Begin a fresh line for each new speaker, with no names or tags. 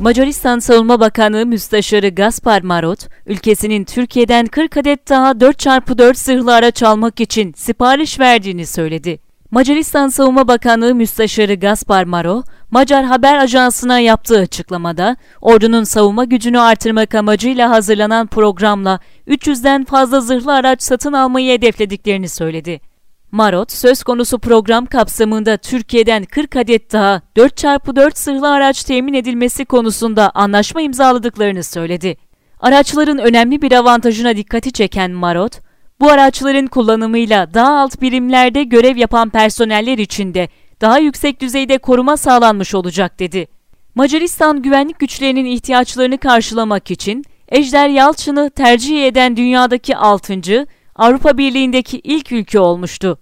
Macaristan Savunma Bakanı Müsteşarı Gaspar Marot, ülkesinin Türkiye'den 40 adet daha 4x4 zırhlı araç almak için sipariş verdiğini söyledi. Macaristan Savunma Bakanı Müsteşarı Gaspar Maro, Macar Haber Ajansı'na yaptığı açıklamada, ordunun savunma gücünü artırmak amacıyla hazırlanan programla 300'den fazla zırhlı araç satın almayı hedeflediklerini söyledi. Marot, söz konusu program kapsamında Türkiye'den 40 adet daha 4x4 zırhlı araç temin edilmesi konusunda anlaşma imzaladıklarını söyledi. Araçların önemli bir avantajına dikkati çeken Marot, bu araçların kullanımıyla daha alt birimlerde görev yapan personeller için de daha yüksek düzeyde koruma sağlanmış olacak dedi. Macaristan güvenlik güçlerinin ihtiyaçlarını karşılamak için Ejder Yalçın'ı tercih eden dünyadaki 6. Avrupa Birliği'ndeki ilk ülke olmuştu.